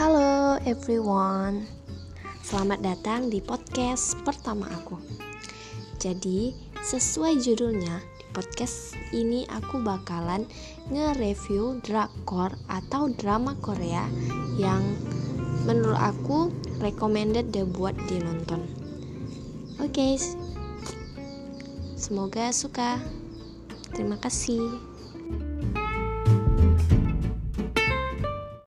Halo everyone, selamat datang di podcast pertama aku. Jadi, sesuai judulnya, di podcast ini aku bakalan nge-review drakor atau drama Korea yang menurut aku recommended deh buat dinonton. Oke, okay, semoga suka. Terima kasih.